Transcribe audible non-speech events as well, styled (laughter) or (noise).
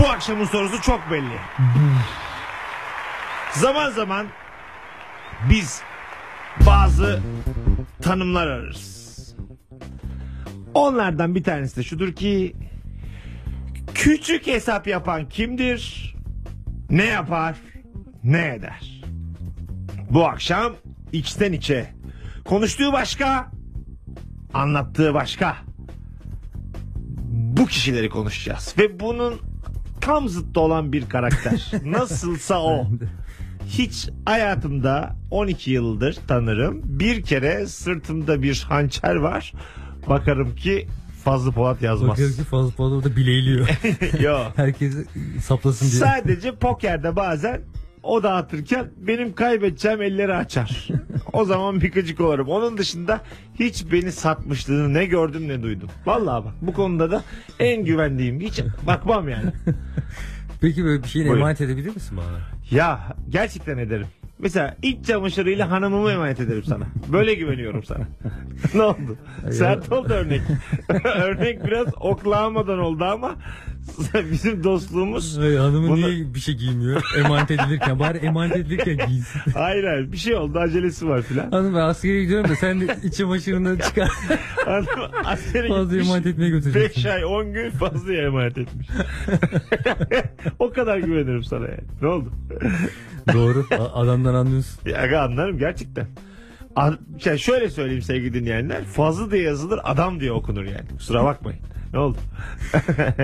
Bu akşamın sorusu çok belli. zaman zaman biz bazı tanımlar ararız. Onlardan bir tanesi de şudur ki küçük hesap yapan kimdir? Ne yapar? Ne eder? Bu akşam içten içe konuştuğu başka, anlattığı başka. Bu kişileri konuşacağız ve bunun tam zıttı olan bir karakter. (laughs) Nasılsa o. Hiç hayatımda 12 yıldır tanırım. Bir kere sırtımda bir hançer var. Bakarım ki Fazlı Polat yazmaz. Bakıyorum ki fazla fazla orada bileyliyor. (laughs) Yok. Herkes saplasın diye. Sadece pokerde bazen o dağıtırken benim kaybedeceğim elleri açar. O zaman bir gıcık olurum. Onun dışında hiç beni satmışlığını ne gördüm ne duydum. Vallahi bak bu konuda da en güvendiğim hiç bakmam yani. Peki böyle bir Buyurun. emanet edebilir misin bana? Ya gerçekten ederim. Mesela iç çamaşırıyla hanımımı emanet ederim sana. Böyle güveniyorum sana. ne oldu? Sert oldu örnek. (laughs) örnek biraz oklamadan oldu ama (laughs) bizim dostluğumuz Ay, hanımın Bunu- niye bir şey giymiyor? Emanet edilirken. Bari emanet edilirken giysin. (laughs) hayır hayır bir şey oldu acelesi var filan. Hanım ben askere gidiyorum da sen de iç çamaşırını çıkar. (laughs) Hanım askere Fazla gitmiş. emanet etmeye götüreceksin. 5 ay 10 gün fazla emanet etmiş. o kadar güvenirim sana yani. Ne oldu? Doğru. Adamdan anlıyorsun. Ya anlarım gerçekten. A- şey, şöyle söyleyeyim sevgili dinleyenler. Fazla diye yazılır adam diye okunur yani. Kusura bakmayın. Ne oldu?